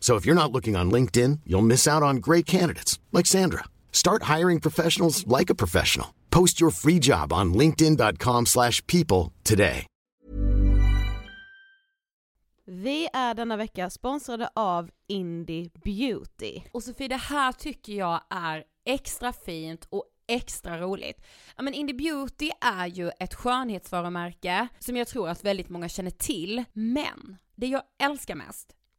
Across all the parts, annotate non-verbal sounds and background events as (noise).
So if you're not looking on LinkedIn, you'll miss out on great candidates like Sandra. Start hiring professionals like a professional. Post your free job on linkedin.com/people today. Vi är denna vecka sponsrade av Indie Beauty. Och Sofie, det här tycker jag är extra fint och extra roligt. Ja men Indie Beauty är ju ett skönhetsvarumärke som jag tror att väldigt många känner till, men det jag älskar mest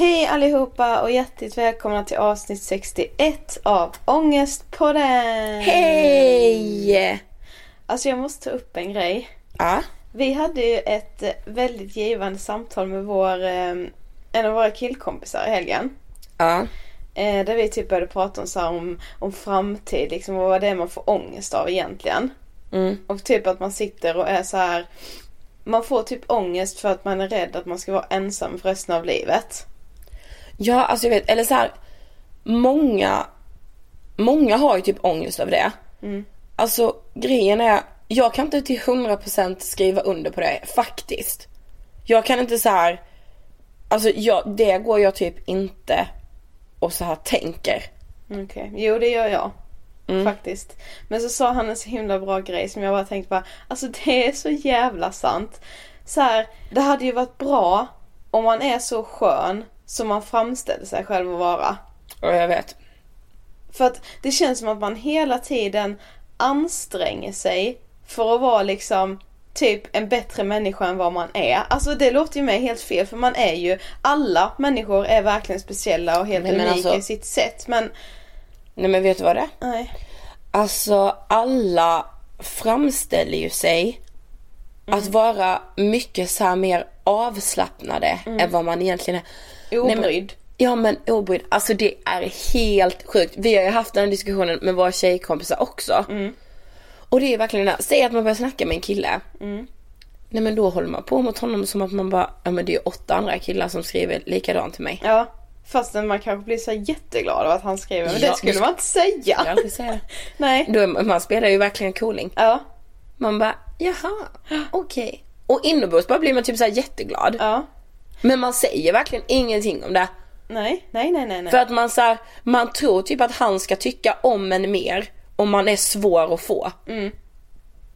Hej allihopa och hjärtligt välkomna till avsnitt 61 av Ångestpodden! Hej! Alltså jag måste ta upp en grej. Ja. Vi hade ju ett eh, väldigt givande samtal med vår, eh, en av våra killkompisar i helgen. Ja. Eh, där vi typ började prata om, så om, om framtid liksom och vad det är man får ångest av egentligen. Mm. Och typ att man sitter och är så här. Man får typ ångest för att man är rädd att man ska vara ensam för resten av livet. Ja, alltså jag vet, eller så här, många, många har ju typ ångest över det. Mm. Alltså grejen är, jag kan inte till 100% skriva under på det, faktiskt. Jag kan inte så här, alltså jag, det går jag typ inte och så här tänker. Okej, jo det gör jag. Faktiskt. Men så sa han en så himla bra grej som jag bara tänkte på. Alltså (laughs) det är så jävla sant. Så här, det hade ju varit bra om man är så skön som man framställer sig själv att vara. Och jag vet. För att det känns som att man hela tiden anstränger sig för att vara liksom typ en bättre människa än vad man är. Alltså det låter ju mig helt fel för man är ju, alla människor är verkligen speciella och helt men unika alltså- i sitt sätt men Nej men vet du vad det är? nej. Alltså alla framställer ju sig att vara mycket så här mer avslappnade än vad man egentligen är. Nej, men- Obrydd. Ja men obrydd, alltså det är helt sjukt. Vi har ju haft den diskussionen med våra tjejkompisar också. Och det är verkligen det säg att man börjar snacka med en kille. Nej men då håller man på mot honom som att man bara, ja men det är åtta andra killar som skriver likadant till mig. Ja, fastän man kanske blir så jätteglad av att han skriver. Men Ja, det skulle man inte säga. Jag säga. (laughs) Nej. Då man, spelar ju verkligen cooling. Ja, Man bara, jaha, okej. Och inombords bara blir man typ så jätteglad. ja. Men man säger verkligen ingenting om det. Nej, nej, nej, nej. nej. För att man så här, man tror typ att han ska tycka om en mer om man är svår att få.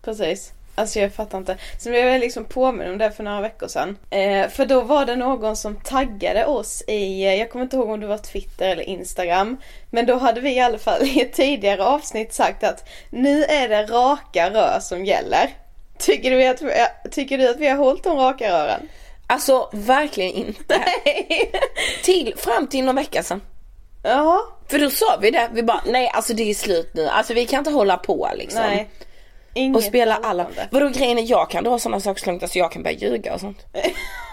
Precis. Alltså jag fattar inte. Sen blev jag liksom påminn om det för några veckor sedan. Eh, för då var det någon som taggade oss i, eh, jag kommer inte ihåg om det var Twitter eller Instagram. Men då hade vi i alla fall (laughs) i ett tidigare avsnitt sagt att nu är det raka rör som gäller. Tycker du att, vi- tycker du att vi har hållit de raka rören? Alltså verkligen inte. till, fram till någon vecka sedan. Ja, För då sa vi det, vi bara nej alltså det är slut nu, alltså vi kan inte hålla på liksom. nej. Inget Och spela alla, vadå grejen är jag kan dra sådana saker så långt, alltså jag kan börja ljuga och sånt. (laughs)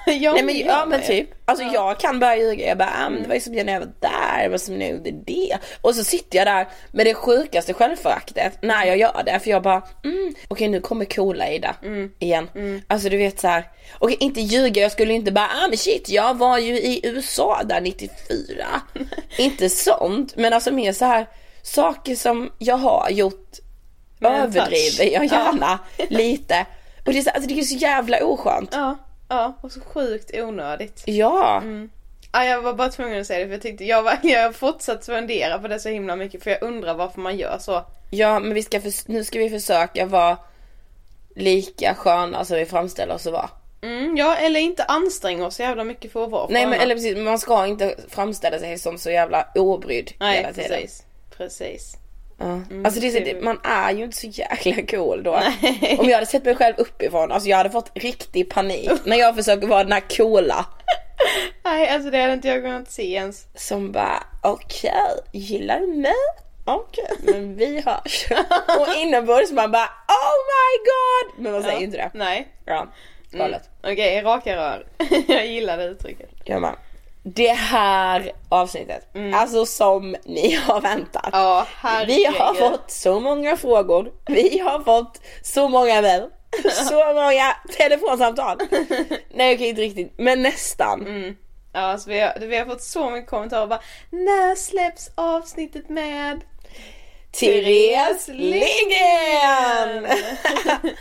ja, Nej men, det ja men typ, alltså jag kan börja ljuga, jag bara ah, men det var ju som när jag var där, det var som när jag gjorde det. Och så sitter jag där med det sjukaste självföraktet när jag gör det, för jag bara mm, okej nu kommer coola Ida igen. Alltså du vet så här. okej inte ljuga, jag skulle inte bara ah men shit jag var ju i USA där 94. (laughs) inte sånt, men alltså mer så här saker som jag har gjort överdriver touch. jag gärna (laughs) lite. Och det är, så, alltså, det är så jävla oskönt. Ja, ja, och så sjukt onödigt. Ja. Ja, jag var bara tvungen att säga det för jag tyckte, jag, var, (laughs) jag har fortsatt fundera på det så himla mycket för jag undrar varför man gör så. Ja men vi ska förs- nu ska vi försöka vara lika sköna som vi framställer oss att vara. Mm, ja, eller inte anstränga oss så jävla mycket för att vara Nej men eller precis, man ska inte framställa sig som så jävla obrydd Nej, hela tiden. precis. Precis. Ja. alltså det är så, man är ju inte så jäkla cool då. Nej. Om jag hade sett mig själv uppifrån, alltså jag hade fått riktig panik (laughs) när jag försöker vara den här coola. Nej, alltså det hade inte jag kunnat se ens. Som bara, okej, gillar du mig? Okej, (laughs) men vi hörs. Och inombords man bara, oh my god! Men man säger Ja. inte det. Nej. Ja, galet. Okej, raka rör. (laughs) jag gillar det uttrycket. Ja, men. Det här avsnittet, alltså som ni har väntat. Ja, vi har fått så många frågor, vi har fått så många mejl, (laughs) så många telefonsamtal. (laughs) Nej okej inte riktigt, men nästan. Ja, alltså vi, har, vi har fått så mycket kommentarer. Bara När släpps avsnittet med? Therese Lindgren! (laughs)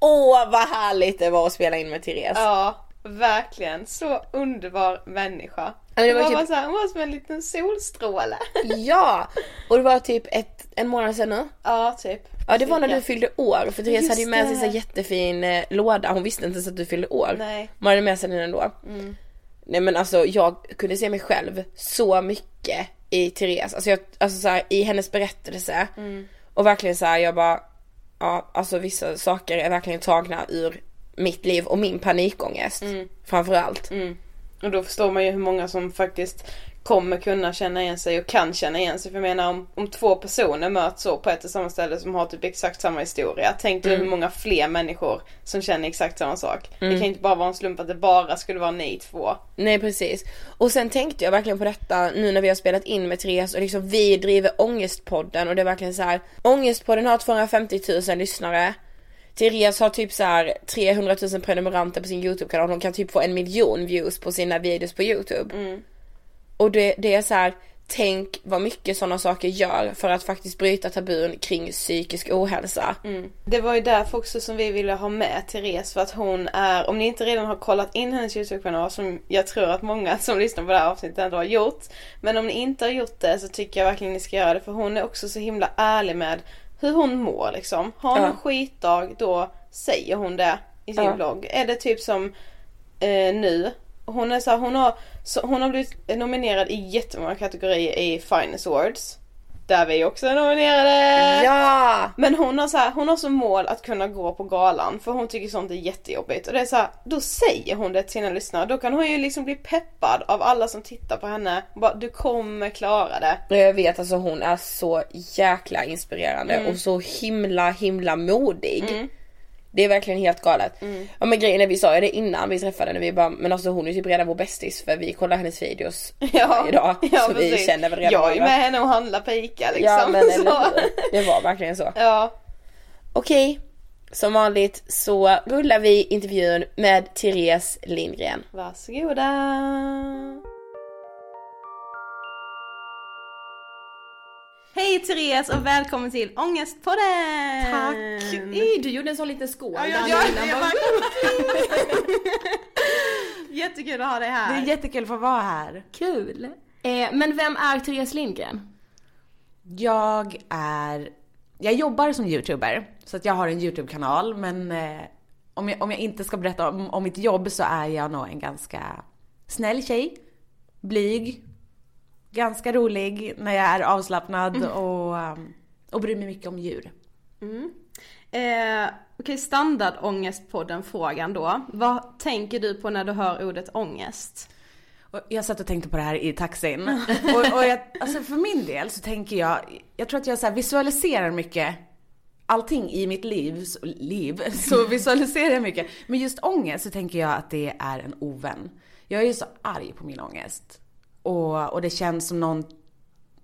Åh vad härligt det var att spela in med Therese. Ja, verkligen. Så underbar människa. Ja, det var typ- bara så här, hon var som en liten solstråle. (laughs) Ja! Och det var typ ett, en månad sedan nu. Ja, typ. Ja det var när du fyllde år för Therese Just hade ju med sig här jättefin eh, låda, hon visste inte ens att du fyllde år. Nej. Mm. Man hade med sig den ändå. Nej men alltså jag kunde se mig själv så mycket i Therese, alltså, jag, alltså så här, i hennes berättelse. Mm. Och verkligen så här, jag bara, ja alltså vissa saker är verkligen tagna ur mitt liv och min panikångest. Framförallt. Mm. Och då förstår man ju hur många som faktiskt kommer kunna känna igen sig och kan känna igen sig. För jag menar om, om två personer möts så på ett och samma ställe som har typ exakt samma historia. Tänk dig hur många fler människor som känner exakt samma sak. Det kan inte bara vara en slump att det bara skulle vara ni två. Nej precis. Och sen tänkte jag verkligen på detta nu när vi har spelat in med Therese och liksom vi driver Ångestpodden och det är verkligen så här. Ångestpodden har 250 000 lyssnare. Therese har typ så här 300 000 prenumeranter på sin YouTube-kanal. Hon kan typ få en miljon views på sina videos på YouTube. Och det, det är så här. Tänk vad mycket sådana saker gör för att faktiskt bryta tabun kring psykisk ohälsa. Det var ju därför också som vi ville ha med Therese för att hon är, om ni inte redan har kollat in hennes YouTube-kanal som jag tror att många (laughs) som lyssnar på det här avsnittet ändå har gjort. Men om ni inte har gjort det så tycker jag verkligen ni ska göra det för hon är också så himla ärlig med hur hon mår liksom. Har hon Ja. en skitdag då säger hon det i sin Ja. blogg. Är det typ som eh, nu. Hon är så här, hon har, så, hon har blivit nominerad i jättemånga kategorier i Finest Awards. Där vi också är nominerade! Ja! Men hon har så här, hon har som mål att kunna gå på galan för hon tycker sånt är jättejobbigt. Och det är så här, då säger hon det till sina lyssnare. Då kan hon ju liksom bli peppad av alla som tittar på henne. Bara, du kommer klara det. Jag vet alltså hon är så jäkla inspirerande och så himla himla modig. Det är verkligen helt galet. Ja men grejen är vi sa ju det innan vi träffade när vi bara, men alltså hon är typ redan vår bästis för vi kollar hennes videos (laughs) varje dag. så vi precis. känner väl redan Jag är ju varandra. med henne och handlar på Ica liksom. Ja men (laughs) så. Det var verkligen så. Ja. Okej, som vanligt så rullar vi intervjun med Therese Lindgren. Varsågoda. Hej Therese och välkommen till Ångestpodden! Tack! Ej, du gjorde en sån liten skål. Ja, där ja, innan. jag Vad (laughs) Jättekul att ha dig här. Det är jättekul att få vara här. Kul. Eh, men vem är Therese Lindgren? Jag är, jag jobbar som youtuber, så att jag har en YouTube-kanal men eh, om, jag, om jag inte ska berätta om, om mitt jobb så är jag nog en ganska snäll tjej, blyg, ganska rolig när jag är avslappnad och, um, och bryr mig mycket om djur. Eh, Okej, standardångestpodden-frågan då. Vad tänker du på när du hör ordet ångest? Och jag satt och tänkte på det här i taxin. (laughs) och, och jag, alltså för min del så tänker jag, jag tror att jag så visualiserar mycket allting i mitt liv, så, liv, (laughs) så visualiserar jag mycket. Men just ångest så tänker jag att det är en ovän. Jag är ju så arg på min ångest. Och, och det känns som någon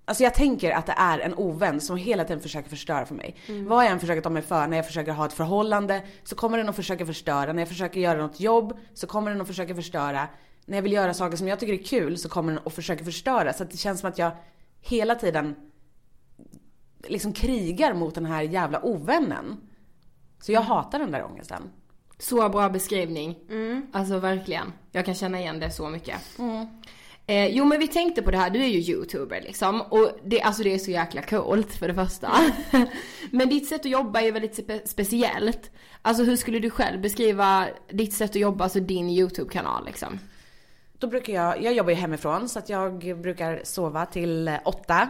Alltså jag tänker att det är en ovän som hela tiden försöker förstöra för mig. Vad jag än försöker ta mig för, när jag försöker ha ett förhållande så kommer den att försöka förstöra. När jag försöker göra något jobb så kommer den att försöka förstöra. När jag vill göra saker som jag tycker är kul så kommer den att försöka förstöra. Så det känns som att jag hela tiden liksom krigar mot den här jävla ovännen. Så jag hatar den där ångesten. Så bra beskrivning. Alltså verkligen. Jag kan känna igen det så mycket. Eh, jo men vi tänkte på det här, du är ju youtuber liksom. Och det, alltså det är så jäkla coolt för det första. (laughs) men ditt sätt att jobba är väldigt spe- speciellt. Alltså hur skulle du själv beskriva ditt sätt att jobba, alltså din YouTube-kanal liksom? Då brukar jag, jag jobbar ju hemifrån så att jag brukar sova till eh, åtta.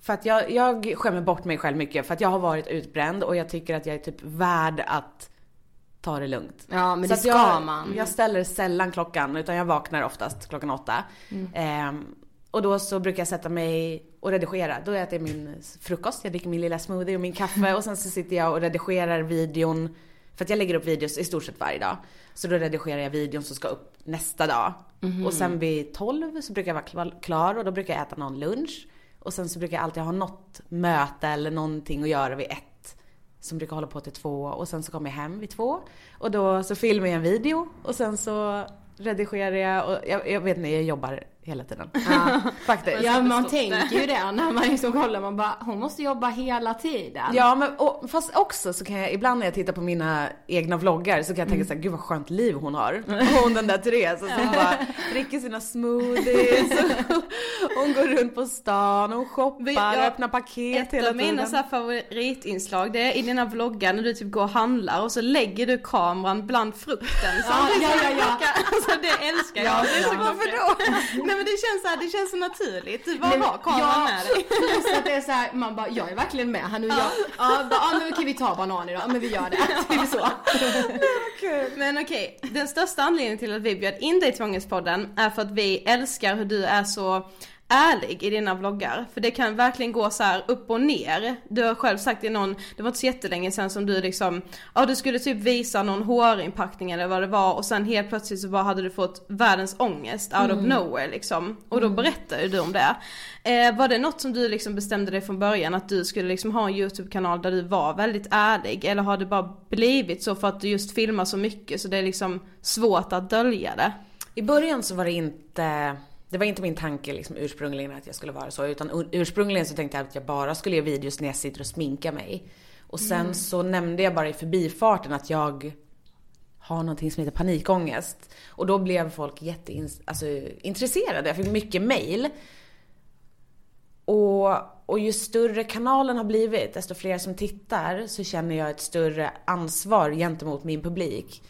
För att jag, jag skämmer bort mig själv mycket för att jag har varit utbränd och jag tycker att jag är typ värd att ta det lugnt. Ja men Så det ska jag, man. Jag ställer sällan klockan utan jag vaknar oftast klockan åtta. Ehm, och då så brukar jag sätta mig och redigera. Då äter jag min frukost, jag dricker min lilla smoothie och min kaffe (laughs) och sen så sitter jag och redigerar videon. För att jag lägger upp videos i stort sett varje dag. Så då redigerar jag videon som ska upp nästa dag. Och sen vid 12 så brukar jag vara kla- klar och då brukar jag äta någon lunch. Och sen så brukar jag alltid ha något möte eller någonting att göra vid ett. Som brukar hålla på till två och sen så kommer jag hem vid två. Och då så filmar jag en video och sen så redigerar jag och jag, jag vet inte, jag jobbar hela tiden. (laughs) Faktiskt. Ja man tänker ju det när man liksom kollar, man bara hon måste jobba hela tiden. Ja men och, fast också så kan jag ibland när jag tittar på mina egna vloggar så kan jag Mm. tänka såhär, gud vad skönt liv hon har. (laughs) Hon den där Therese som bara dricker sina smoothies. (laughs) hon går runt på stan, hon shoppar, Ja, öppnar paket Ett hela av mina tiden. så här favoritinslag det är i dina vloggar när du typ går och handlar och så lägger du kameran bland frukten. Så Ja, ja, ja, ja. Alltså det älskar jag. Ja, det är så, ja. varför då? Nej men det känns så här, det känns så naturligt. Du bara men- har kameran med dig. (laughs) Plus att det är så här, man bara, jag är verkligen med här nu. Ja, ja, bara, ja men kan vi ta banan idag? Men vi gör det. (laughs) Typ så. Men okej, den största anledningen till att vi bjöd in dig till Ångestpodden är för att vi älskar hur du är så ärlig i dina vloggar. För det kan verkligen gå så här upp och ner. Du har själv sagt i någon, det var inte så jättelänge sedan som du liksom, ja du skulle typ visa någon hårinpackning eller vad det var och sen helt plötsligt så bara hade du fått världens ångest out of nowhere liksom. Och då berättade du om det. Eh, var det något som du liksom bestämde dig från början att du skulle liksom ha en YouTube-kanal där du var väldigt ärlig? Eller har det bara blivit så för att du just filmar så mycket så det är liksom svårt att dölja det? I början så var det inte, det var inte min tanke liksom ursprungligen att jag skulle vara så, utan ur- ursprungligen så tänkte jag att jag bara skulle göra videos när jag sitter och sminkar mig. Och sen så nämnde jag bara i förbifarten att jag har någonting som heter panikångest. Och då blev folk jätteintresserade, alltså. Jag fick mycket mail. Och, och ju större kanalen har blivit, desto fler som tittar, så känner jag ett större ansvar gentemot min publik.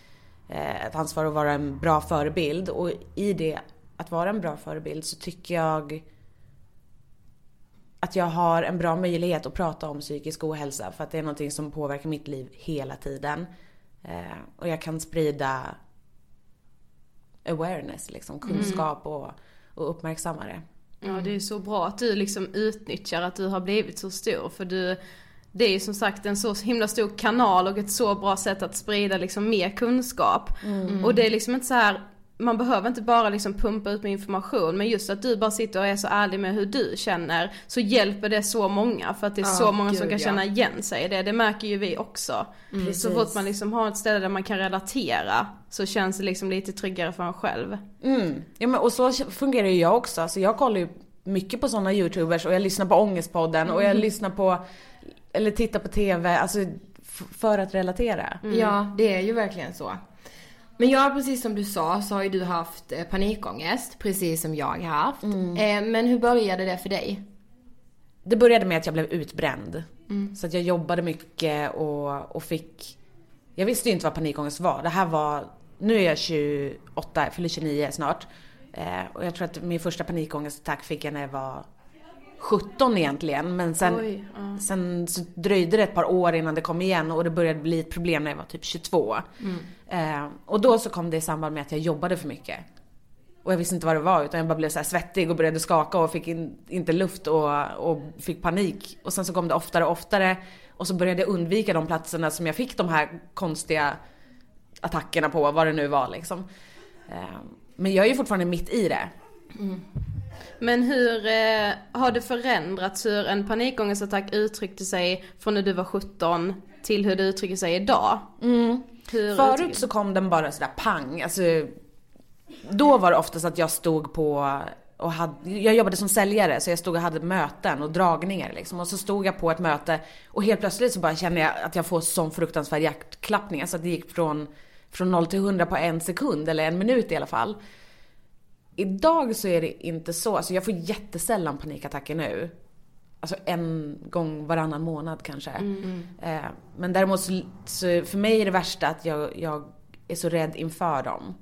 Eh, ett ansvar att vara en bra förebild. Och i det, att vara en bra förebild, så tycker jag att jag har en bra möjlighet att prata om psykisk ohälsa. För att det är någonting som påverkar mitt liv hela tiden. Eh, och jag kan sprida awareness, liksom, kunskap och, och uppmärksamma det. Ja det är så bra att du liksom utnyttjar att du har blivit så stor för du det är ju som sagt en så himla stor kanal och ett så bra sätt att sprida liksom mer kunskap. Och det är liksom inte så här man behöver inte bara liksom pumpa ut med information men just att du bara sitter och är så ärlig med hur du känner så hjälper det så många för att det är så många som gud, kan ja. känna igen sig i det. Det märker ju vi också. Så fort man liksom har ett ställe där man kan relatera så känns det liksom lite tryggare för en själv. Mm. Ja, men, och så fungerar ju jag också. Alltså, jag kollar ju mycket på sådana youtubers och jag lyssnar på Ångestpodden och jag lyssnar på, eller tittar på TV, alltså för att relatera. Ja, det är ju verkligen så. Men ja, precis som du sa så har ju du haft eh, panikångest, precis som jag har haft. Eh, men hur började det för dig? Det började med att jag blev utbränd. Så att jag jobbade mycket och, och fick... Jag visste ju inte vad panikångest var. Det här var... Nu är jag 28, jag fyller 29 snart. Eh, och jag tror att min första panikångestattack fick jag när jag var 17 egentligen. Men sen, Oj, sen så dröjde det ett par år innan det kom igen och det började bli ett problem när jag var typ 22. Eh, och då så kom det i samband med att jag jobbade för mycket. Och jag visste inte vad det var utan jag bara blev så här svettig och började skaka och fick in, inte luft och, och fick panik. Och sen så kom det oftare och oftare. Och så började jag undvika de platserna som jag fick de här konstiga attackerna på, vad det nu var liksom. Eh, Men jag är ju fortfarande mitt i det. Mm. Men hur eh, har det förändrats hur en panikångestattack uttryckte sig från när du var 17 till hur det uttrycker sig idag? Hur Förut så kom den bara sådär pang. Alltså, då var det oftast att jag stod på och hade, jag jobbade som säljare så jag stod och hade möten och dragningar liksom. Och så stod jag på ett möte och helt plötsligt så bara känner jag att jag får sån fruktansvärd hjärtklappning. Alltså att det gick från, från 0 till 100 på en sekund eller en minut i alla fall. Idag så är det inte så. Alltså jag får jättesällan panikattacker nu. Alltså en gång varannan månad kanske. Eh, men däremot så, så för mig är det värsta att jag, jag är så rädd inför dem.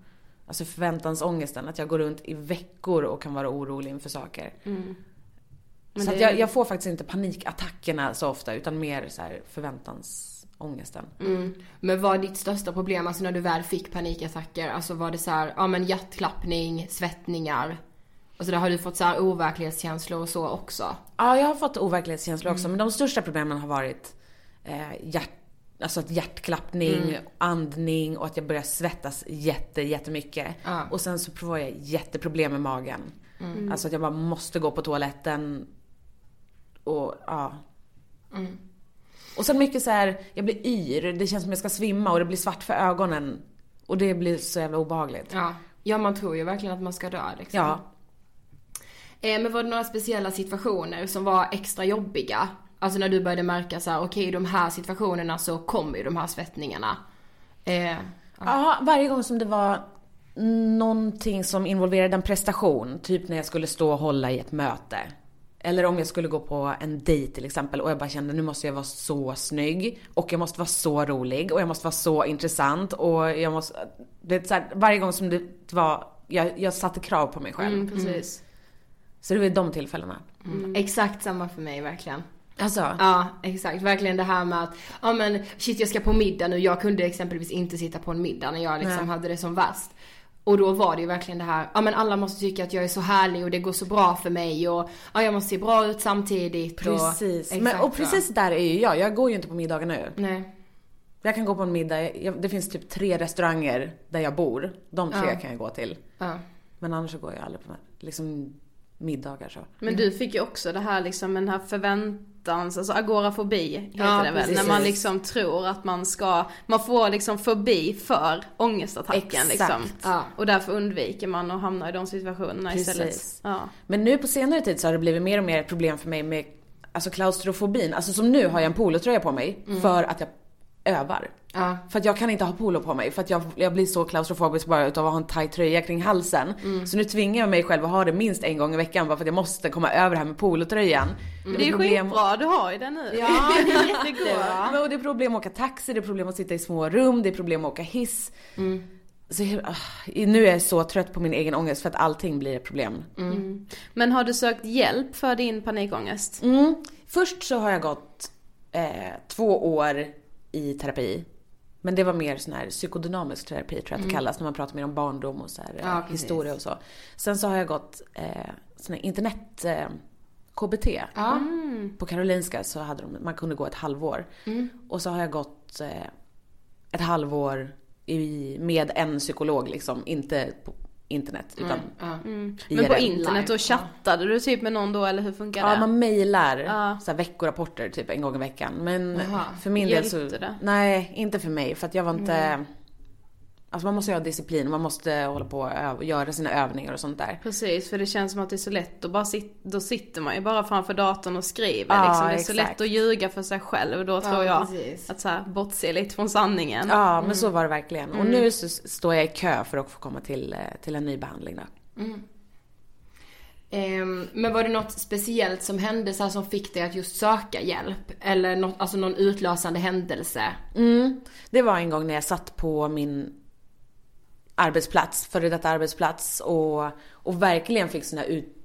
Alltså förväntansångesten, att jag går runt i veckor och kan vara orolig inför saker. Så att jag, jag får faktiskt inte panikattackerna så ofta utan mer så här förväntansångesten. Men vad är ditt största problem, alltså när du väl fick panikattacker? Alltså var det så här, ja men hjärtklappning, svettningar? Alltså där har du fått så här overklighetskänslor och så också? Ja, jag har fått overklighetskänslor också men de största problemen har varit eh, hjärt, alltså att hjärtklappning, andning och att jag börjar svettas jätte, jättemycket. Ja. Och sen så får jag jätteproblem med magen. Alltså att jag bara måste gå på toaletten och ja. Och sen mycket så här, jag blir yr, det känns som jag ska svimma och det blir svart för ögonen. Och det blir så jävla obehagligt. Ja. Ja, man tror ju verkligen att man ska dö liksom. Ja. Eh, men var det några speciella situationer som var extra jobbiga? Alltså när du började märka så här, okej i de här situationerna så kommer ju de här svettningarna. Eh, Ja, varje gång som det var någonting som involverade en prestation, typ när jag skulle stå och hålla i ett möte. Eller om jag skulle gå på en dejt till exempel och jag bara kände nu måste jag vara så snygg och jag måste vara så rolig och jag måste vara så intressant och jag måste... Det är så här, varje gång som det var, jag, jag satte krav på mig själv. Mm, precis. Så det var de tillfällena. mm. Exakt samma för mig verkligen. Alltså, Ja, exakt. Verkligen det här med att, ja men shit jag ska på middag nu. Jag kunde exempelvis inte sitta på en middag när jag liksom Nej. hade det som värst. Och då var det ju verkligen det här, ja men alla måste tycka att jag är så härlig och det går så bra för mig och ja jag måste se bra ut samtidigt. precis. Och, Men, och precis där är ju jag. Jag går ju inte på middagar nu. Nej. Jag kan gå på en middag, jag, det finns typ tre restauranger där jag bor. De tre Ja. kan jag gå till. Ja. Men annars så går jag aldrig på liksom middagar så. Men du fick ju också det här liksom, den här förväntans, alltså agorafobi heter Ja, det väl? precis. När man liksom tror att man ska, man får liksom förbi för ångestattacken Exakt. liksom. Ja. Och därför undviker man att hamna i de situationerna istället. Precis. Ja. Men nu på senare tid så har det blivit mer och mer problem för mig med alltså klaustrofobin. Alltså som nu har jag en polotröja på mig för att jag övar. Ja. För att jag kan inte ha polo på mig för att jag, jag blir så klaustrofobisk bara utav att ha en tight tröja kring halsen. Så nu tvingar jag mig själv att ha det minst en gång i veckan bara för att jag måste komma över det här med polotröjan. Men Det är problem- skitbra, du har ju den nu. Ja, (laughs) det är jättebra. Och det är problem att åka taxi, det är problem att sitta i små rum, det är problem att åka hiss. Så jag, ah, nu är jag så trött på min egen ångest för att allting blir ett problem. Men har du sökt hjälp för din panikångest? Mm. Först så har jag gått eh, två år i terapi. Men det var mer sån här psykodynamisk terapi tror jag att det kallas när man pratar mer om barndom och så här, eh, Ja, precis. historia och så. Sen så har jag gått eh, sån här internet eh, KBT. Ja. På Karolinska så hade de, man kunde gå ett halvår. Och så har jag gått eh, ett halvår i, med en psykolog liksom, inte på internet utan Men på internet då chattade du typ med någon då eller hur funkar det? Ja, man mejlar Ja. så här veckorapporter typ en gång i veckan. Men Jaha. för min del så... det? Nej, inte för mig. För att jag var inte... Alltså man måste ha disciplin, man måste hålla på och göra sina övningar och sånt där. Precis, för det känns som att det är så lätt att bara sit, då sitter man ju bara framför datorn och skriver Ja, liksom. Det är så exakt. lätt att ljuga för sig själv då tror jag. precis. Att så här, bortse lite från sanningen. Ja, men så var det verkligen. Och nu så står jag i kö för att få komma till, eh, till en ny behandling då. Ehm, men var det något speciellt som hände så här, som fick dig att just söka hjälp? Eller något, alltså någon utlösande händelse? Mm. Det var en gång när jag satt på min arbetsplats, före detta arbetsplats och, och verkligen fick såna ut,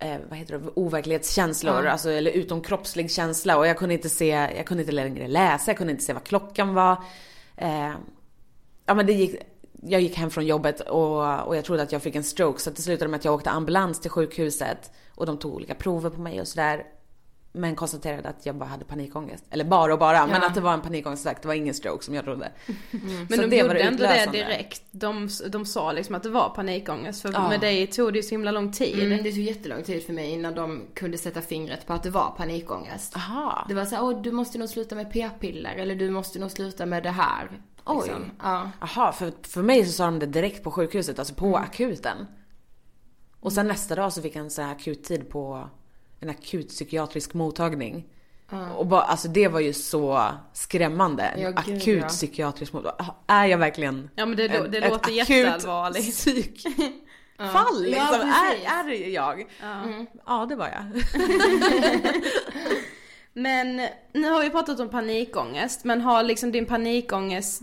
eh, vad heter det, overklighetskänslor, alltså, eller utomkroppslig känsla och jag kunde inte se, jag kunde inte längre läsa, jag kunde inte se vad klockan var. Eh, ja men det gick, jag gick hem från jobbet och, och jag trodde att jag fick en stroke så det slutade med att jag åkte ambulans till sjukhuset och de tog olika prover på mig och sådär. Men konstaterade att jag bara hade panikångest. Eller bara och bara, men att det var en panikångestattack. Det var ingen stroke som jag trodde. (laughs) Men Så de det gjorde ändå det direkt. De, de sa liksom att det var panikångest. För Ja. med dig tog det ju så himla lång tid. Mm, det tog jättelång tid för mig innan de kunde sätta fingret på att det var panikångest. Aha. Det var så här, åh du måste nog sluta med p-piller eller du måste nog sluta med det här. Oj. Ja. Jaha, för, för mig så sa de det direkt på sjukhuset, alltså på akuten. Och sen nästa dag så fick jag en sån här akuttid på en akut psykiatrisk mottagning. Och bara, alltså det var ju så skrämmande. Ja, gud, akut ja. psykiatrisk mottagning. Är jag verkligen Ja men det, det ett låter akut jätteallvarligt. psykfall (laughs) liksom? precis. är, är jag? Ja. det var jag. (laughs) Men nu har vi pratat om panikångest. Men har liksom din panikångest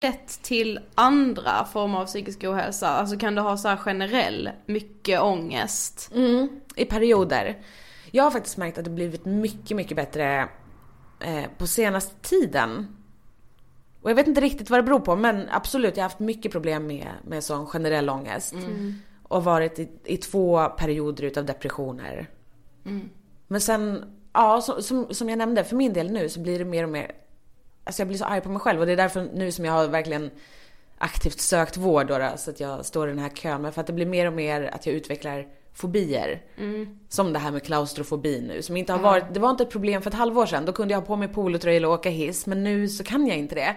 Lett till andra former av psykisk ohälsa? Alltså kan du ha så här generell mycket ångest? Mm, i perioder. Jag har faktiskt märkt att det blivit mycket, mycket bättre eh, på senaste tiden. Och jag vet inte riktigt vad det beror på men absolut, jag har haft mycket problem med, med sån generell ångest. Och varit i, i två perioder utav depressioner. Men sen, ja så, som, som jag nämnde, för min del nu så blir det mer och mer, alltså jag blir så arg på mig själv och det är därför nu som jag har verkligen aktivt sökt vård då, då så att jag står i den här kön. Men för att det blir mer och mer att jag utvecklar fobier. Som det här med klaustrofobi nu som inte har varit, det var inte ett problem för ett halvår sedan. Då kunde jag ha på mig polotröja och åka hiss men nu så kan jag inte det.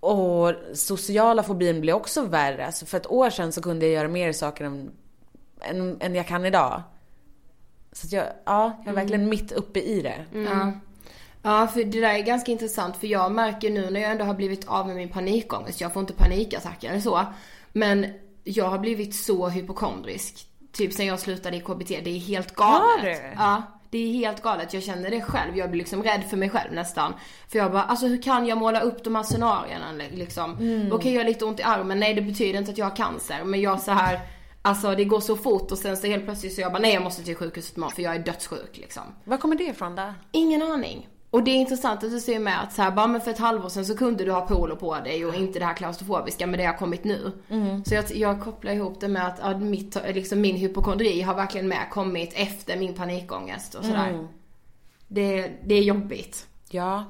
Och sociala fobin blir också värre. Alltså för ett år sedan så kunde jag göra mer saker än, än, än jag kan idag. Så att jag, ja, jag är verkligen mitt uppe i det. Ja. Ja, för det där är ganska intressant för jag märker nu när jag ändå har blivit av med min panikångest, jag får inte panikattacker eller så, men jag har blivit så hypokondrisk. Typ sen jag slutade i KBT, det är helt galet. Har du? Ja, det är helt galet. Jag känner det själv. Jag blir liksom rädd för mig själv nästan. För jag bara, alltså hur kan jag måla upp de här scenarierna liksom? Okej, jag har lite ont i armen. Nej, det betyder inte att jag har cancer. Men jag så här, alltså det går så fort och sen så helt plötsligt så jag bara, nej jag måste till sjukhuset imorgon för jag är dödssjuk liksom. Var kommer det ifrån då? Ingen aning. Och det är intressant att du ser med att så här, bara men för ett halvår sedan så kunde du ha polo på dig och inte det här klaustrofobiska men det har kommit nu. Så jag, jag kopplar ihop det med att ja, mitt, liksom min hypokondri har verkligen med kommit efter min panikångest och sådär. Det, det är jobbigt. Ja.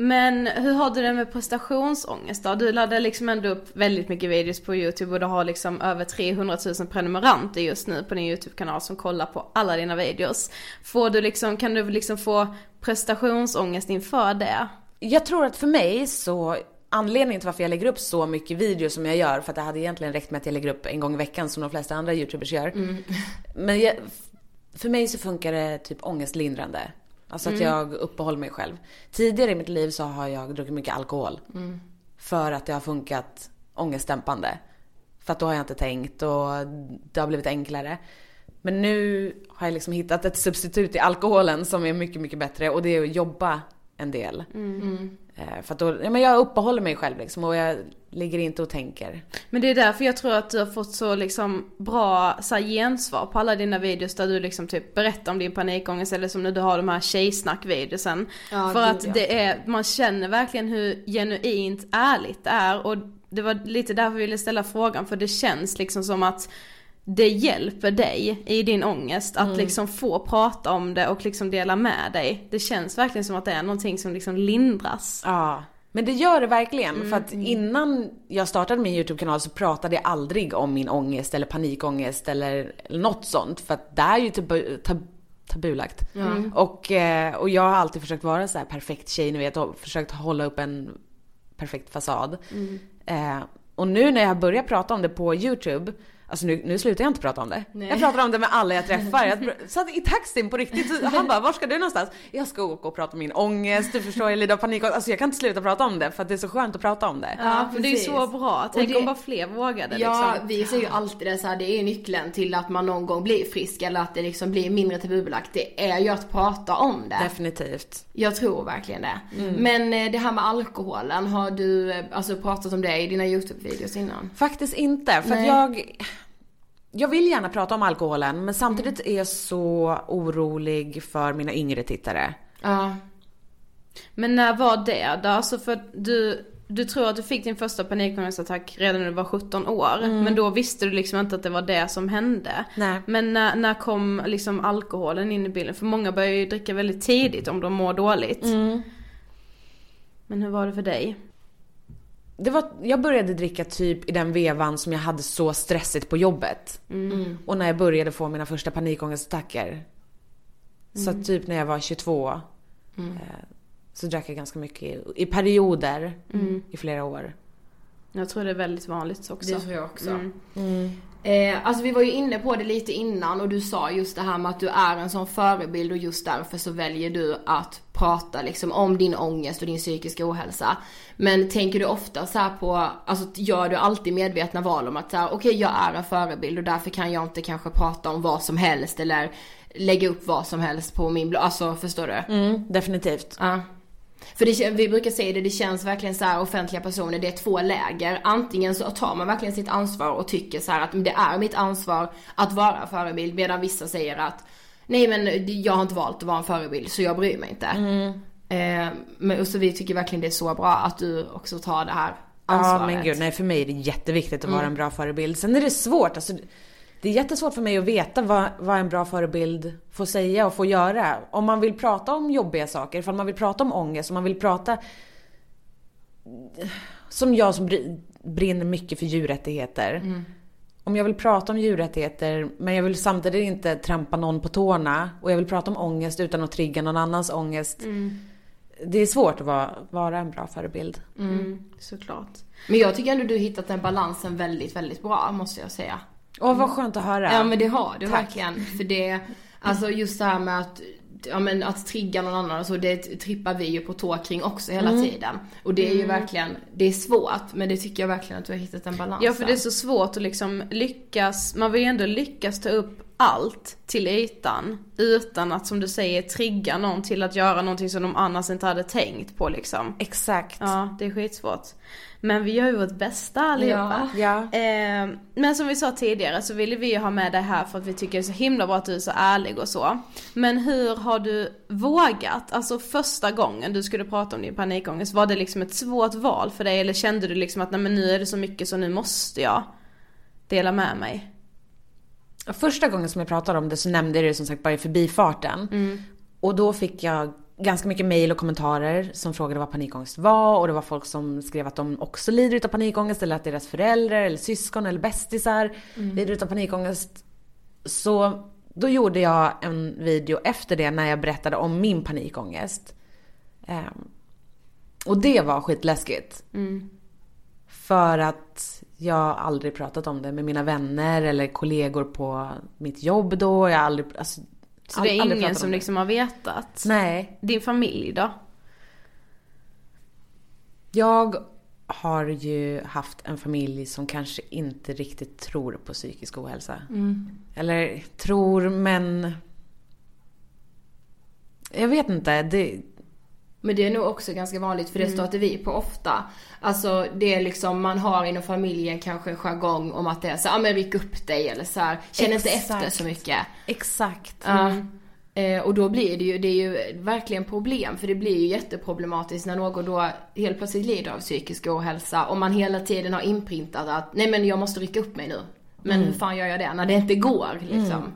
Men hur har du det med prestationsångest då? Du laddar liksom ändå upp väldigt mycket videos på YouTube och du har liksom över 300 000 prenumeranter just nu på din YouTube-kanal som kollar på alla dina videos. Får du liksom, kan du liksom få prestationsångest inför det? Jag tror att för mig så anledningen till varför jag lägger upp så mycket videos som jag gör, för att det hade egentligen räckt med att jag lägger upp en gång i veckan som de flesta andra youtubers gör. Men jag, för mig så funkar det typ ångestlindrande. Alltså att jag uppehåller mig själv. Tidigare i mitt liv så har jag druckit mycket alkohol. För att det har funkat ångestdämpande. För att då har jag inte tänkt och det har blivit enklare. Men nu har jag liksom hittat ett substitut i alkoholen som är mycket, mycket bättre och det är att jobba en del. Eh, För att då, ja men jag uppehåller mig själv liksom och jag ligger inte och tänker. Men det är därför jag tror att du har fått så liksom bra så här, gensvar på alla dina videos där du liksom typ berättar om din panikångest eller som när du har de här tjejsnack-videosen. Ja, För att ja. det är, man känner verkligen hur genuint ärligt det är och det var lite därför jag ville ställa frågan för det känns liksom som att det hjälper dig i din ångest att liksom få prata om det och liksom dela med dig. Det känns verkligen som att det är någonting som liksom lindras. Ja. Men det gör det verkligen. För att innan jag startade min YouTube-kanal så pratade jag aldrig om min ångest eller panikångest eller, något sånt. För att det är ju tabu, tab, tabulagt. Och, eh, och jag har alltid försökt vara så här perfekt tjej, ni vet, och försökt hålla upp en perfekt fasad. Eh, och nu när jag börjar prata om det på YouTube, alltså nu, nu slutar jag inte prata om det. Jag pratar om det med alla jag träffar. Jag (laughs) satt i taxin på riktigt, han bara var ska du någonstans? Jag ska åka och prata om min ångest, du förstår jag lider av panik. Alltså jag kan inte sluta prata om det för att det är så skönt att prata om det. Ja, för det är så bra. Tänk det- om bara fler vågade Ja, liksom. vi säger ju alltid det så här, det är ju nyckeln till att man någon gång blir frisk eller att det liksom blir mindre tabubelagt. Det är ju att prata om det. Definitivt. Jag tror verkligen det. Men eh, det här med alkoholen, har du eh, alltså pratat om det i dina YouTube-videos innan? Faktiskt inte, för att Nej. jag... Jag vill gärna prata om alkoholen men samtidigt är jag så orolig för mina yngre tittare. Ja. Men när var det då? Alltså för du, du tror att du fick din första panikångestattack redan när du var 17 år. Men då visste du liksom inte att det var det som hände. Nej. Men när, när kom liksom alkoholen in i bilden? För många börjar ju dricka väldigt tidigt om de mår dåligt. Men hur var det för dig? Det var, jag började dricka typ i den vevan som jag hade så stressigt på jobbet. Och när jag började få mina första panikångestattacker. Så att typ när jag var 22. Eh, så drack jag ganska mycket i, i perioder i flera år. Jag tror det är väldigt vanligt också. Det tror jag också. Mm. Eh, alltså vi var ju inne på det lite innan och du sa just det här med att du är en sån förebild och just därför så väljer du att prata liksom om din ångest och din psykiska ohälsa. Men tänker du ofta så här på, alltså gör du alltid medvetna val om att så här, okej jag är en förebild och därför kan jag inte kanske prata om vad som helst eller lägga upp vad som helst på min blogg, alltså förstår du? Mm, definitivt. Ja. För det, vi brukar säga det, det känns verkligen så här offentliga personer, det är två läger. Antingen så tar man verkligen sitt ansvar och tycker så att det är mitt ansvar att vara förebild medan vissa säger att nej men jag har inte valt att vara en förebild så jag bryr mig inte. Eh, men och så vi tycker verkligen det är så bra att du också tar det här ansvaret. Ja men gud, nej för mig är det jätteviktigt att vara en bra förebild. Sen är det svårt, alltså det är jättesvårt för mig att veta vad, vad en bra förebild får säga och får göra. Om man vill prata om jobbiga saker, ifall man vill prata om ångest, om man vill prata som jag som br- brinner mycket för djurrättigheter. Om jag vill prata om djurrättigheter men jag vill samtidigt inte trampa någon på tårna och jag vill prata om ångest utan att trigga någon annans ångest. Det är svårt att vara, vara en bra förebild. Mm, såklart. Men jag tycker ändå du har hittat den balansen väldigt, väldigt bra måste jag säga. Åh vad skönt att höra. Ja men det har du verkligen. För det, alltså just det här med att Ja men att trigga någon annan och så, det trippar vi ju på tå kring också hela tiden. Och det är ju verkligen, det är svårt men det tycker jag verkligen att du har hittat en balans Ja för det är så svårt att liksom lyckas, man vill ju ändå lyckas ta upp allt till ytan utan att som du säger trigga någon till att göra någonting som de annars inte hade tänkt på liksom. Exakt. Ja, det är skitsvårt. Men vi gör ju vårt bästa allihopa. Ja. Eh, men som vi sa tidigare så ville vi ju ha med det här för att vi tycker det är så himla bra att du är så ärlig och så. Men hur har du vågat? Alltså första gången du skulle prata om din panikångest, var det liksom ett svårt val för dig eller kände du liksom att nej men nu är det så mycket så nu måste jag dela med mig? Första gången som jag pratade om det så nämnde jag det som sagt bara i förbifarten. Och då fick jag ganska mycket mejl och kommentarer som frågade vad panikångest var och det var folk som skrev att de också lider utav panikångest eller att deras föräldrar eller syskon eller bästisar lider utav panikångest. Så då gjorde jag en video efter det när jag berättade om min panikångest. Ehm, och det var skitläskigt. För att jag aldrig pratat om det med mina vänner eller kollegor på mitt jobb då. Jag aldrig, alltså, Så det är ingen som det. liksom har vetat? Nej. Din familj då? Jag har ju haft en familj som kanske inte riktigt tror på psykisk ohälsa. Eller tror men... Jag vet inte. Det, Men det är nog också ganska vanligt för det stöter vi på ofta. Alltså det är liksom, man har inom familjen kanske en jargong om att det är så ja ah, men ryck upp dig eller så här, känn inte efter så mycket. exakt. Ja. Eh, och då blir det ju, det är ju verkligen problem för det blir ju jätteproblematiskt när någon då helt plötsligt lider av psykisk ohälsa och man hela tiden har inprintat att nej men jag måste rycka upp mig nu. Men hur fan gör jag det när det inte går liksom?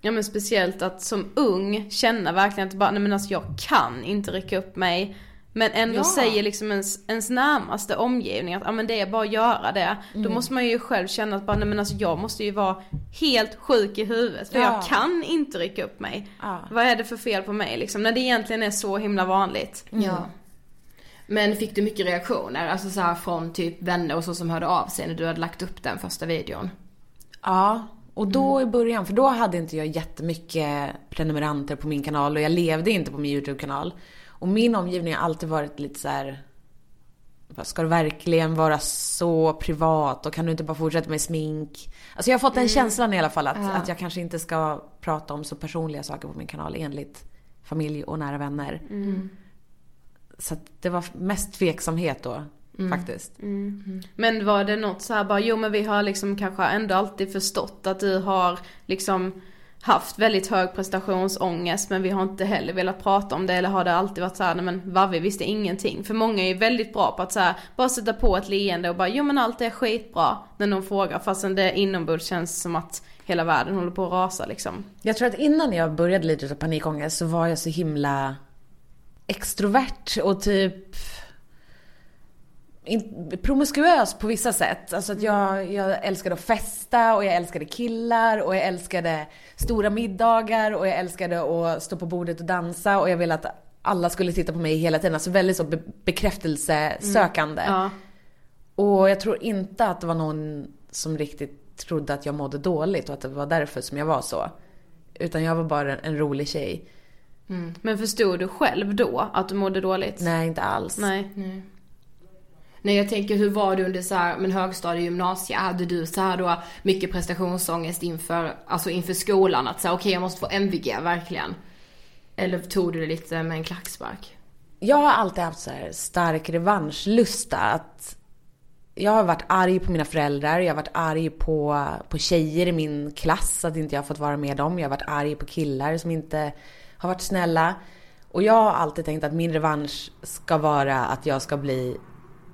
Ja men speciellt att som ung känna verkligen att bara, nej men alltså jag kan inte rycka upp mig. Men ändå Ja. säger liksom ens, ens närmaste omgivning att ja men det är bara att göra det. Då måste man ju själv känna att bara, nej men alltså jag måste ju vara helt sjuk i huvudet för Ja. jag kan inte rycka upp mig. Ja. Vad är det för fel på mig liksom? När det egentligen är så himla vanligt. Ja. Men fick du mycket reaktioner, alltså så här från typ vänner och så som hörde av sig när du hade lagt upp den första videon? Ja, och då i början, för då hade inte jag jättemycket prenumeranter på min kanal och jag levde inte på min YouTube-kanal. Och min omgivning har alltid varit lite så här. "Vad, Ska du verkligen vara så privat och kan du inte bara fortsätta med smink? Alltså jag har fått den känslan i alla fall att, att jag kanske inte ska prata om så personliga saker på min kanal enligt familj och nära vänner. Så att det var mest tveksamhet då faktiskt. Men var det något så här bara, jo men vi har liksom kanske ändå alltid förstått att du har liksom haft väldigt hög prestationsångest men vi har inte heller velat prata om det eller har det alltid varit så här, nej men Vavi visste ingenting. För många är ju väldigt bra på att så här, bara sätta på ett leende och bara, jo men allt är skitbra när någon frågar fastän det inombords känns som att hela världen håller på att rasa liksom. Jag tror att innan jag började lida av panikångest så var jag så himla extrovert och typ in, promiskuös på vissa sätt. Alltså att jag, jag älskade att festa och jag älskade killar och jag älskade stora middagar och jag älskade att stå på bordet och dansa och jag ville att alla skulle titta på mig hela tiden. Alltså väldigt så be- bekräftelsesökande. Ja. Och jag tror inte att det var någon som riktigt trodde att jag mådde dåligt och att det var därför som jag var så. Utan jag var bara en, en rolig tjej. Men förstod du själv då att du mådde dåligt? Nej, inte alls. Nej. Nej jag tänker hur var du under så här, men högstadie gymnasie? Hade du så här då mycket prestationsångest inför, alltså inför skolan? Att säga okej jag måste få MVG verkligen. Eller tog du det lite med en klackspark? Jag har alltid haft så här stark revanschlusta. Att jag har varit arg på mina föräldrar, jag har varit arg på, på tjejer i min klass, att inte jag har fått vara med dem. Jag har varit arg på killar som inte har varit snälla. Och jag har alltid tänkt att min revansch ska vara att jag ska bli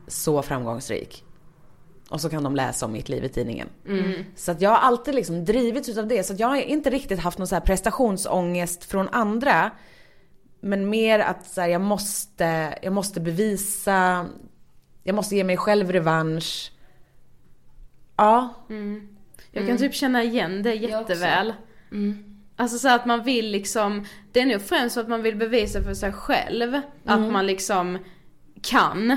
så framgångsrik. Och så kan de läsa om mitt liv i tidningen. Så att jag har alltid liksom drivits utav det. Så att jag har inte riktigt haft någon så här prestationsångest från andra. Men mer att så här, jag, måste, jag måste bevisa, jag måste ge mig själv revansch. Ja, Jag kan typ känna igen det jätteväl. Alltså så att man vill liksom, det är nog främst så att man vill bevisa för sig själv att man liksom kan.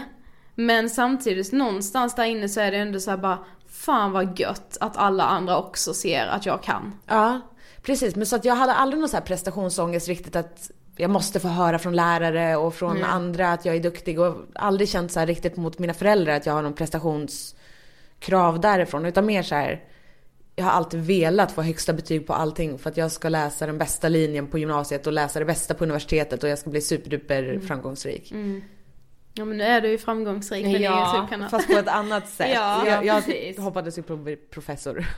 Men samtidigt någonstans där inne så är det ändå så bara, fan vad gött att alla andra också ser att jag kan. ja, precis. Men så att jag hade aldrig någon så här prestationsångest riktigt att jag måste få höra från lärare och från andra att jag är duktig och aldrig känt så riktigt mot mina föräldrar att jag har någon prestationskrav därifrån. Utan mer så här, jag har alltid velat få högsta betyg på allting för att jag ska läsa den bästa linjen på gymnasiet och läsa det bästa på universitetet och jag ska bli superduper framgångsrik. Ja men nu är du ju framgångsrik med din Ja, YouTube-kanal. Fast på ett annat (laughs) sätt. Ja, jag jag precis. hoppades ju på att bli professor. (laughs)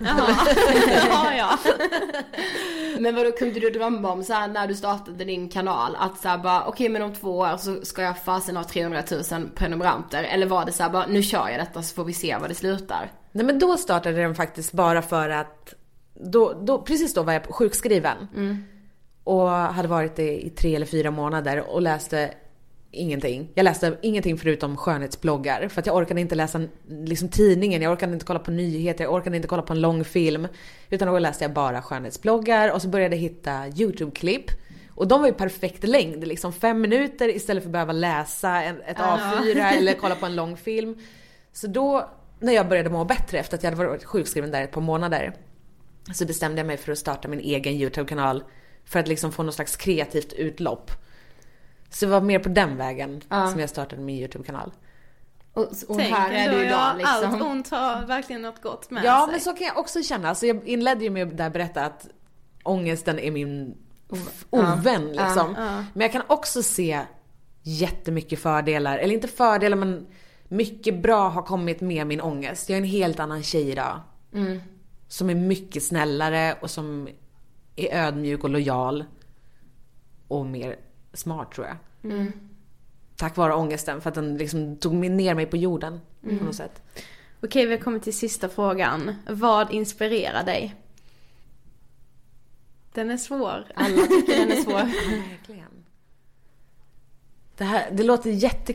ja, ja. (laughs) Men vadå kunde du drömma om så här, när du startade din kanal att så här bara okej men om två år så ska jag fasen ha 300 000 prenumeranter eller var det så här bara nu kör jag detta så får vi se var det slutar? Nej men då startade den faktiskt bara för att då, då, precis då var jag sjukskriven. Och hade varit det i tre eller fyra månader och läste ingenting. Jag läste ingenting förutom skönhetsbloggar. För att jag orkade inte läsa liksom, tidningen, jag orkade inte kolla på nyheter, jag orkade inte kolla på en lång film. Utan då läste jag bara skönhetsbloggar och så började jag hitta YouTube-klipp. Och de var ju perfekt längd, liksom fem minuter istället för att behöva läsa ett A4 (laughs) eller kolla på en lång film. Så då, när jag började må bättre efter att jag hade varit sjukskriven där ett par månader, så bestämde jag mig för att starta min egen YouTube-kanal. För att liksom få något slags kreativt utlopp. Så det var mer på den vägen som jag startade min YouTube-kanal. Och, och Tänk här är du idag ja, Allt liksom. ont har verkligen något gott med Ja, sig. men så kan jag också känna. Alltså jag inledde ju med att där berätta att ångesten är min ovän liksom. Men jag kan också se jättemycket fördelar, eller inte fördelar men mycket bra har kommit med min ångest. Jag är en helt annan tjej idag. Som är mycket snällare och som är ödmjuk och lojal. Och mer smart tror jag. Tack vare ångesten, för att den liksom tog mig- ner mig på jorden på något sätt. Okej, vi har kommit till sista frågan. Vad inspirerar dig? Den är svår. Alla tycker den är svår. (laughs) Verkligen. Det, här, det låter jätte...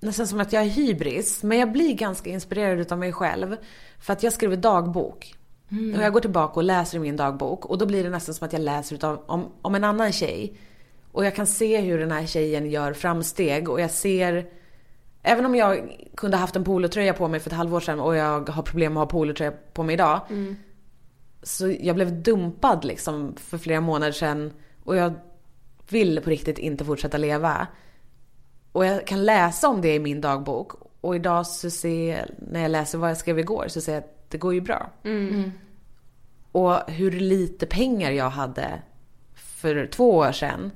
Nästan som att jag är hybris. Men jag blir ganska inspirerad utav mig själv. För att jag skriver dagbok. Och jag går tillbaka och läser i min dagbok. Och då blir det nästan som att jag läser utav, om, om en annan tjej. Och jag kan se hur den här tjejen gör framsteg. Och jag ser... Även om jag kunde haft en polotröja på mig för ett halvår sedan och jag har problem med att ha polotröja på mig idag. Så jag blev dumpad liksom för flera månader sedan och jag vill på riktigt inte fortsätta leva. Och jag kan läsa om det i min dagbok och idag så ser när jag läser vad jag skrev igår så ser jag att det går ju bra. Och hur lite pengar jag hade för två år sedan.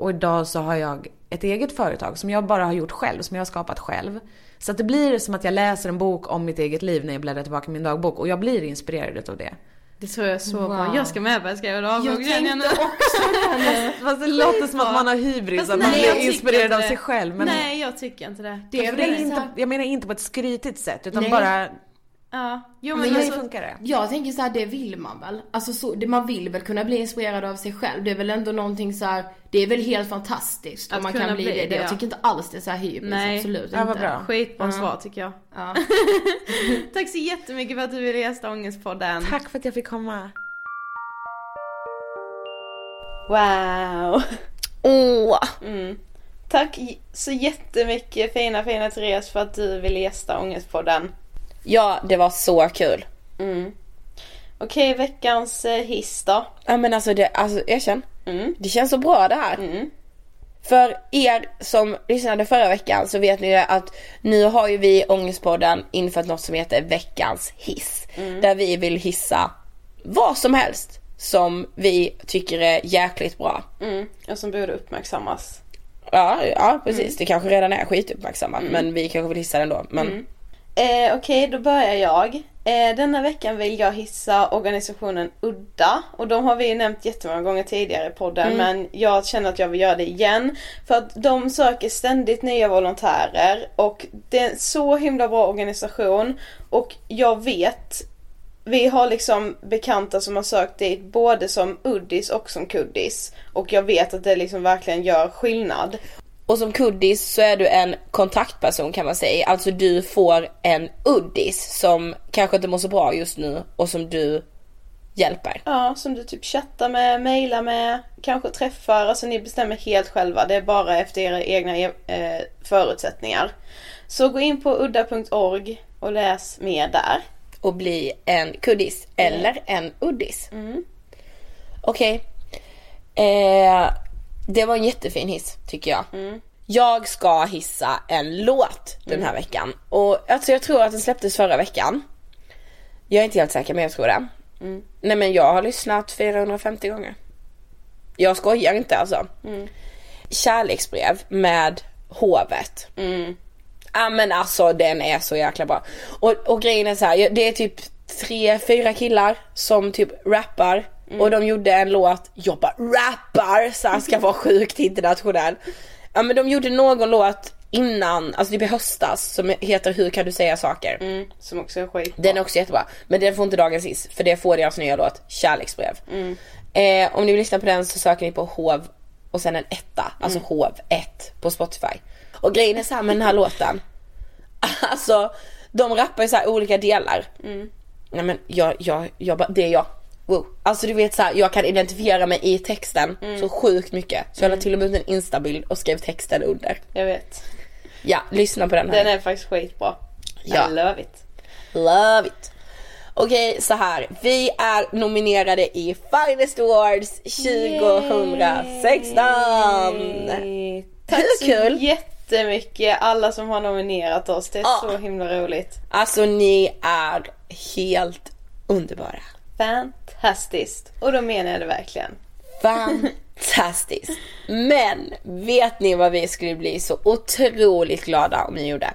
Och idag så har jag ett eget företag som jag bara har gjort själv, som jag har skapat själv. Så att det blir som att jag läser en bok om mitt eget liv när jag bläddrar tillbaka i min dagbok och jag blir inspirerad av det. Det tror jag så Wow. bra. Jag ska med börja skriva dagbok Jag tänkte också det. (laughs) Fast det låter som att man har hybris, Fast att man nej, blir inspirerad av sig själv. Men Nej, jag tycker inte det. Det är jag, menar inte, jag menar inte på ett skrytigt sätt utan Nej. bara, Ja. Jo men mig alltså, funkar det. Jag tänker så här, det vill man väl? Alltså så, det, man vill väl kunna bli inspirerad av sig själv. Det är väl ändå någonting så här, det är väl helt fantastiskt om Att man kunna kan bli, bli det. det, Jag ja. tycker inte alls det är så här hybris, Nej. absolut Ja, inte. bra. skitbra svar tycker jag. Ja. (laughs) Tack så jättemycket för att du ville gästa Ångestpodden. Tack för att jag fick komma. Wow! Åh! Tack j- så jättemycket fina fina Therese för att du ville gästa Ångestpodden. Ja, det var så kul. Okej, veckans eh, hiss då. Ja men alltså, det, alltså erkänn. Mm. Det känns så bra det här. För er som lyssnade förra veckan så vet ni ju att nu har ju vi i Ångestpodden infört något som heter veckans hiss. Där vi vill hissa vad som helst som vi tycker är jäkligt bra. Mm. Och som borde uppmärksammas. Ja, ja precis. Det kanske redan är skituppmärksammat men vi kanske vill hissa det ändå. Men Eh, Okej, då börjar jag. Eh, denna veckan vill jag hissa organisationen Udda. Och de har vi ju nämnt jättemånga gånger tidigare i podden. Men jag känner att jag vill göra det igen. För att de söker ständigt nya volontärer. Och det är en så himla bra organisation. Och jag vet vi har liksom bekanta som har sökt dit både som uddis och som kuddis. Och jag vet att det liksom verkligen gör skillnad. Och som kuddis så är du en kontaktperson kan man säga. Alltså du får en uddis som kanske inte mår så bra just nu och som du hjälper. Ja, som du typ chattar med, mailar med, kanske träffar. Alltså ni bestämmer helt själva. Det är bara efter era egna eh, förutsättningar. Så gå in på udda.org och läs mer där. Och bli en kuddis eller en uddis. Okej. Eh, det var en jättefin hiss tycker jag. Jag ska hissa en låt den här veckan. Och alltså jag tror att den släpptes förra veckan. Jag är inte helt säker men jag tror det. Nej men jag har lyssnat 450 gånger. Jag skojar inte alltså. Kärleksbrev med hovet. Ja men alltså den är så jäkla bra. Och, och grejen är så här, det är typ tre, fyra killar som typ rappar. Och de gjorde en låt, jag bara rappar så här ska vara sjukt internationell. Ja men de gjorde någon låt innan, alltså typ i höstas som heter Hur kan du säga saker. Mm, som också är skit. Den är också jättebra. Men den får inte dagens hiss för det får deras nya låt Kärleksbrev. Eh, om ni vill lyssna på den så söker ni på hov och sen en etta, alltså hov 1 på Spotify. Och grejen är så här med den här låten. (laughs) Alltså de rappar i så här olika delar. Nej men jag, jag, jag bara, det är jag. Wow. Alltså du vet så här, jag kan identifiera mig i texten så sjukt mycket. Så jag la till och med ut en instabild och skrev texten under. Jag vet. Ja, lyssna på den här. Den är faktiskt skitbra. Ja. I love it. Love it. Okej, så här. Vi är nominerade i Finest Awards 2016. Tack Hur så kul? jättemycket alla som har nominerat oss. Det är Ja. så himla roligt. Alltså ni är helt underbara. Fantastiskt. Och då menar jag det verkligen. Fantastiskt. Men vet ni vad vi skulle bli så otroligt glada om ni gjorde?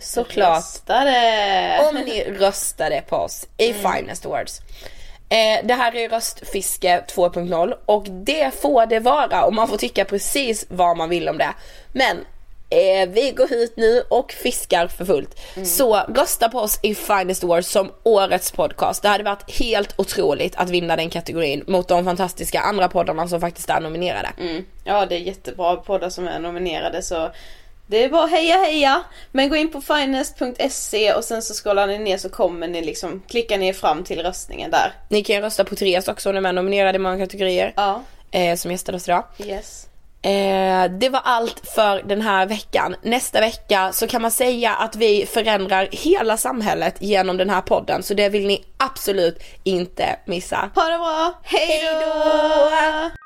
Såklart Röstade! om ni röstade på oss i Finest Awards. Eh, det här är röstfiske 2.0 och det får det vara och man får tycka precis vad man vill om det. Men eh, vi går ut nu och fiskar för fullt. Så rösta på oss i Finest Awards som årets podcast. Det hade varit helt otroligt att vinna den kategorin mot de fantastiska andra poddarna som faktiskt är nominerade. Ja, det är jättebra poddar som är nominerade så det är bara heja heja! Men gå in på finest.se och sen så scrollar ni ner så kommer ni liksom, klickar ni fram till röstningen där. Ni kan rösta på Therese också, hon är med nominerad i många kategorier. Ja, Eh, som gästade oss idag. yes. Eh, det var allt för den här veckan. Nästa vecka så kan man säga att vi förändrar hela samhället genom den här podden. Så det vill ni absolut inte missa. Ha det bra! Hej då!